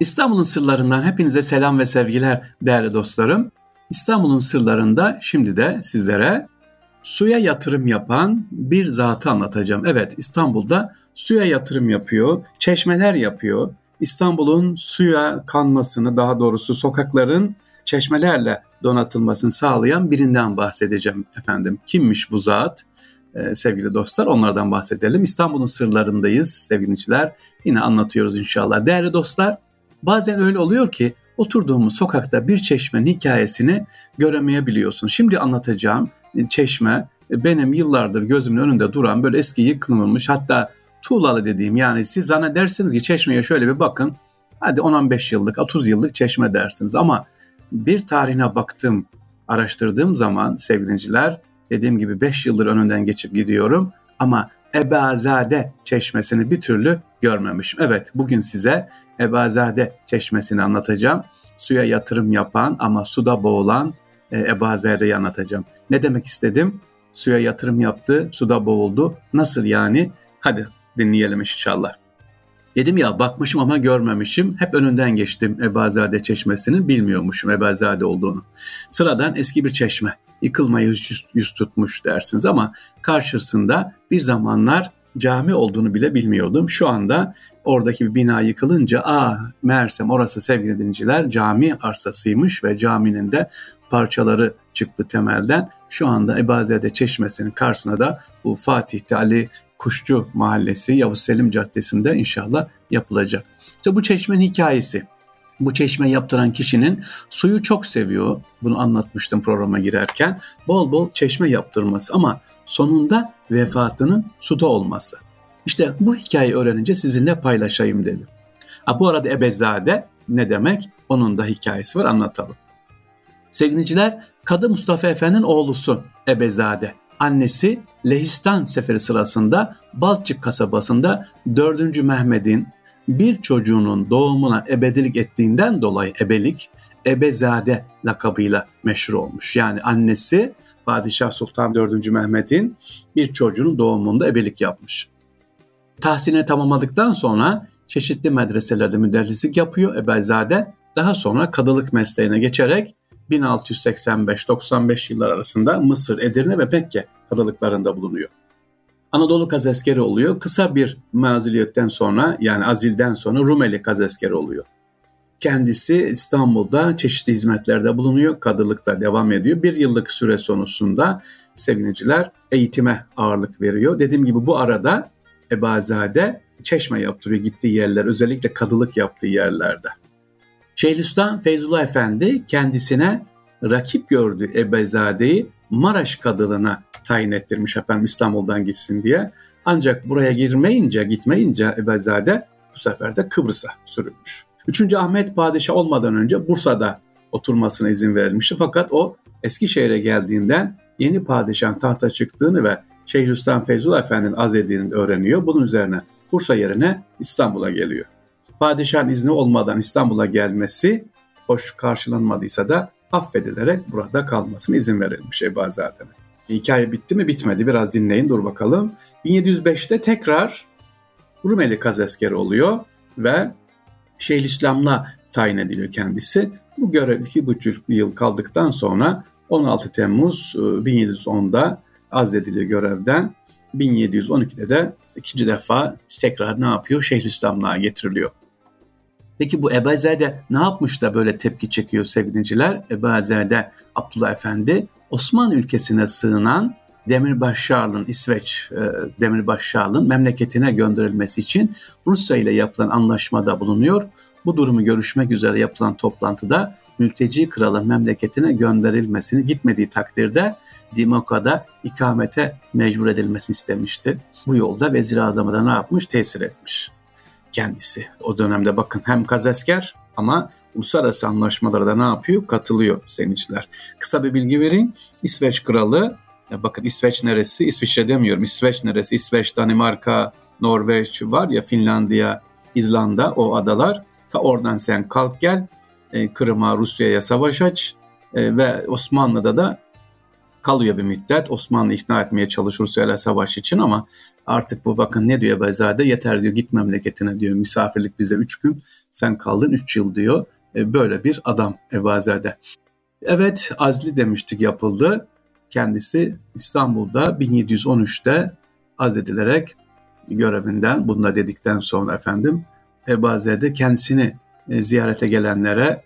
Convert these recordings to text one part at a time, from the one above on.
İstanbul'un sırlarından hepinize selam ve sevgiler değerli dostlarım. İstanbul'un sırlarında şimdi de sizlere suya yatırım yapan bir zatı anlatacağım. Evet İstanbul'da suya yatırım yapıyor, çeşmeler yapıyor. İstanbul'un suya kanmasını daha doğrusu sokakların çeşmelerle donatılmasını sağlayan birinden bahsedeceğim efendim. Kimmiş bu zat? Ee, sevgili dostlar onlardan bahsedelim. İstanbul'un sırlarındayız sevgiliciler. Yine anlatıyoruz inşallah. Değerli dostlar bazen öyle oluyor ki oturduğumuz sokakta bir çeşmenin hikayesini göremeyebiliyorsun. Şimdi anlatacağım çeşme benim yıllardır gözümün önünde duran böyle eski yıkılmamış hatta tuğlalı dediğim yani siz zannedersiniz ki çeşmeye şöyle bir bakın hadi 10-15 yıllık 30 yıllık çeşme dersiniz ama bir tarihine baktım araştırdığım zaman sevgiliciler dediğim gibi 5 yıldır önünden geçip gidiyorum ama Ebazade çeşmesini bir türlü görmemişim. Evet bugün size Ebazade çeşmesini anlatacağım. Suya yatırım yapan ama suda boğulan e, Ebazade'yi anlatacağım. Ne demek istedim? Suya yatırım yaptı, suda boğuldu. Nasıl yani? Hadi dinleyelim inşallah. Dedim ya bakmışım ama görmemişim. Hep önünden geçtim Ebazade çeşmesinin bilmiyormuşum Ebazade olduğunu. Sıradan eski bir çeşme. Yıkılmaya yüz, yüz tutmuş dersiniz ama karşısında bir zamanlar cami olduğunu bile bilmiyordum. Şu anda oradaki bir bina yıkılınca aa meğersem orası sevgili dinciler cami arsasıymış ve caminin de parçaları çıktı temelden. Şu anda Ebazade Çeşmesi'nin karşısına da bu Fatih'te Ali Kuşçu Mahallesi Yavuz Selim Caddesi'nde inşallah yapılacak. İşte bu çeşmenin hikayesi. Bu çeşme yaptıran kişinin suyu çok seviyor. Bunu anlatmıştım programa girerken. Bol bol çeşme yaptırması ama sonunda vefatının suda olması. İşte bu hikayeyi öğrenince sizinle paylaşayım dedim. Ha, bu arada Ebezade ne demek? Onun da hikayesi var anlatalım. Sevgiliciler Kadı Mustafa Efendi'nin oğlusu Ebezade. Annesi Lehistan seferi sırasında Balçık kasabasında 4. Mehmet'in bir çocuğunun doğumuna ebedilik ettiğinden dolayı ebelik Ebezade lakabıyla meşhur olmuş. Yani annesi Padişah Sultan 4. Mehmet'in bir çocuğunun doğumunda ebelik yapmış. Tahsilini tamamladıktan sonra çeşitli medreselerde müderrislik yapıyor Ebezade. Daha sonra kadılık mesleğine geçerek 1685-95 yıllar arasında Mısır, Edirne ve Pekke kadılıklarında bulunuyor. Anadolu kazeskeri oluyor. Kısa bir maziliyetten sonra yani azilden sonra Rumeli kazeskeri oluyor. Kendisi İstanbul'da çeşitli hizmetlerde bulunuyor. Kadılıkta devam ediyor. Bir yıllık süre sonrasında seviniciler eğitime ağırlık veriyor. Dediğim gibi bu arada Ebazade çeşme yaptırıyor gittiği yerler. Özellikle kadılık yaptığı yerlerde. Şeyhülislam Feyzullah Efendi kendisine rakip gördüğü Ebezade'yi Maraş kadılığına tayin ettirmiş efendim İstanbul'dan gitsin diye. Ancak buraya girmeyince, gitmeyince Ebezade bu sefer de Kıbrıs'a sürülmüş. 3. Ahmet Padişah olmadan önce Bursa'da oturmasına izin verilmişti. Fakat o Eskişehir'e geldiğinden yeni padişahın tahta çıktığını ve Şeyhülislam Feyzullah Efendi'nin azedini öğreniyor. Bunun üzerine Bursa yerine İstanbul'a geliyor. Padişahın izni olmadan İstanbul'a gelmesi hoş karşılanmadıysa da affedilerek burada kalmasına izin verilmiş Ebazade'nin. Hikaye bitti mi bitmedi biraz dinleyin dur bakalım. 1705'te tekrar Rumeli Kazeskeri oluyor ve Şeyhülislam'la tayin ediliyor kendisi. Bu görev iki buçuk yıl kaldıktan sonra 16 Temmuz 1710'da e, azlediliyor görevden. 1712'de de ikinci defa tekrar ne yapıyor? Şeyhülislam'la getiriliyor. Peki bu Ebazade ne yapmış da böyle tepki çekiyor sevgiliciler? Ebazade Abdullah Efendi Osmanlı ülkesine sığınan Demirbaş Şarl'ın İsveç e, Demirbaş Şarl'ın memleketine gönderilmesi için Rusya ile yapılan anlaşmada bulunuyor. Bu durumu görüşmek üzere yapılan toplantıda mülteci kralın memleketine gönderilmesini gitmediği takdirde Dimoka'da ikamete mecbur edilmesini istemişti. Bu yolda vezir azamı da ne yapmış? Tesir etmiş kendisi. O dönemde bakın hem kazasker ama uluslararası anlaşmalara da ne yapıyor? Katılıyor sevinçler. Kısa bir bilgi vereyim. İsveç kralı, ya bakın İsveç neresi? İsviçre demiyorum. İsveç neresi? İsveç, Danimarka, Norveç var ya Finlandiya, İzlanda o adalar. Ta oradan sen kalk gel e, Kırım'a, Rusya'ya savaş aç e, ve Osmanlı'da da kalıyor bir müddet. Osmanlı ikna etmeye çalışır Rusya savaş için ama artık bu bakın ne diyor Beyzade yeter diyor git memleketine diyor misafirlik bize 3 gün sen kaldın 3 yıl diyor. E, böyle bir adam Ebazade. Evet azli demiştik yapıldı. Kendisi İstanbul'da 1713'te azledilerek görevinden bunu dedikten sonra efendim Ebazade kendisini e, ziyarete gelenlere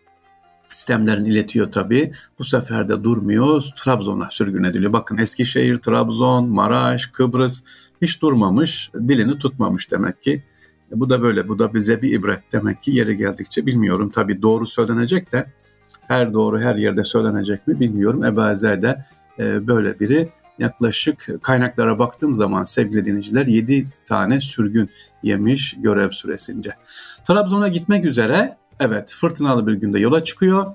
sistemlerini iletiyor tabii. Bu sefer de durmuyor. Trabzon'a sürgün ediliyor. Bakın Eskişehir, Trabzon, Maraş, Kıbrıs hiç durmamış. Dilini tutmamış demek ki. E, bu da böyle. Bu da bize bir ibret demek ki yeri geldikçe bilmiyorum. Tabii doğru söylenecek de her doğru her yerde söylenecek mi bilmiyorum. Ebu Ezer de e, böyle biri. Yaklaşık kaynaklara baktığım zaman sevgili dinleyiciler 7 tane sürgün yemiş görev süresince. Trabzon'a gitmek üzere Evet fırtınalı bir günde yola çıkıyor.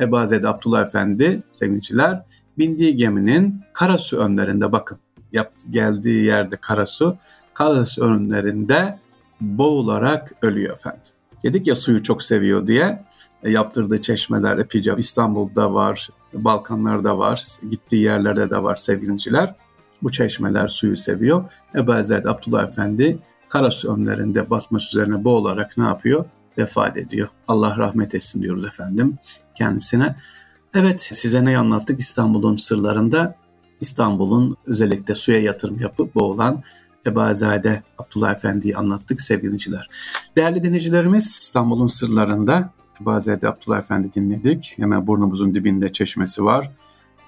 Ebazede Abdullah Efendi sevgiliciler bindiği geminin karasu önlerinde bakın yap, geldiği yerde karasu karasu önlerinde boğularak ölüyor efendim. Dedik ya suyu çok seviyor diye e, yaptırdığı çeşmeler epeyce İstanbul'da var, Balkanlarda var, gittiği yerlerde de var sevgiliciler. Bu çeşmeler suyu seviyor. Ebazade Abdullah Efendi Karasu önlerinde batmış üzerine boğularak ne yapıyor? vefat ediyor. Allah rahmet etsin diyoruz efendim kendisine. Evet size ne anlattık İstanbul'un sırlarında? İstanbul'un özellikle suya yatırım yapıp boğulan Ebazade Abdullah Efendi'yi anlattık sevgiliciler. Değerli dinleyicilerimiz İstanbul'un sırlarında Ebazade Abdullah Efendi dinledik. Hemen burnumuzun dibinde çeşmesi var.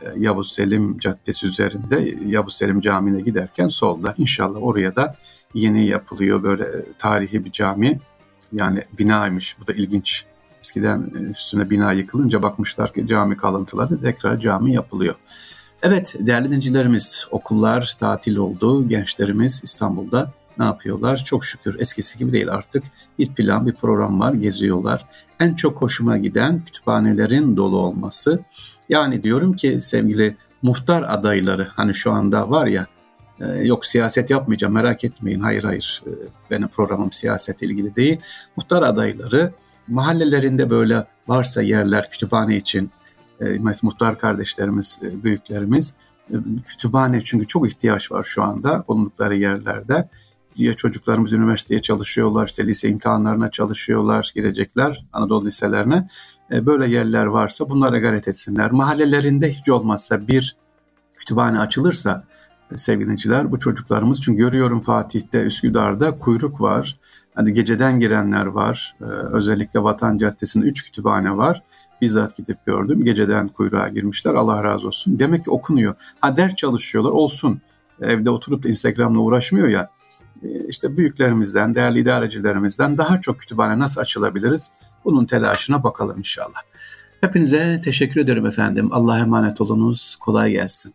Ee, Yavuz Selim Caddesi üzerinde Yavuz Selim Camii'ne giderken solda inşallah oraya da yeni yapılıyor böyle tarihi bir cami. Yani binaymış. Bu da ilginç. Eskiden e, üstüne bina yıkılınca bakmışlar ki cami kalıntıları tekrar cami yapılıyor. Evet değerli dinleyicilerimiz okullar tatil oldu. Gençlerimiz İstanbul'da ne yapıyorlar? Çok şükür eskisi gibi değil artık. Bir plan, bir program var, geziyorlar. En çok hoşuma giden kütüphanelerin dolu olması. Yani diyorum ki sevgili muhtar adayları hani şu anda var ya ee, yok siyaset yapmayacağım merak etmeyin. Hayır hayır ee, benim programım siyaset ilgili değil. Muhtar adayları mahallelerinde böyle varsa yerler kütüphane için e, muhtar kardeşlerimiz, e, büyüklerimiz e, kütüphane çünkü çok ihtiyaç var şu anda bulundukları yerlerde. Diye çocuklarımız üniversiteye çalışıyorlar, işte lise imtihanlarına çalışıyorlar, girecekler Anadolu liselerine. Böyle yerler varsa bunlara gayret etsinler. Mahallelerinde hiç olmazsa bir kütüphane açılırsa sevgiliciler bu çocuklarımız. Çünkü görüyorum Fatih'te, Üsküdar'da kuyruk var. Hani geceden girenler var. Ee, özellikle Vatan Caddesi'nde üç kütüphane var. Bizzat gidip gördüm. Geceden kuyruğa girmişler. Allah razı olsun. Demek ki okunuyor. Ha ders çalışıyorlar. Olsun. Evde oturup da Instagram'la uğraşmıyor ya. Ee, işte büyüklerimizden, değerli idarecilerimizden daha çok kütüphane nasıl açılabiliriz? Bunun telaşına bakalım inşallah. Hepinize teşekkür ederim efendim. Allah'a emanet olunuz. Kolay gelsin.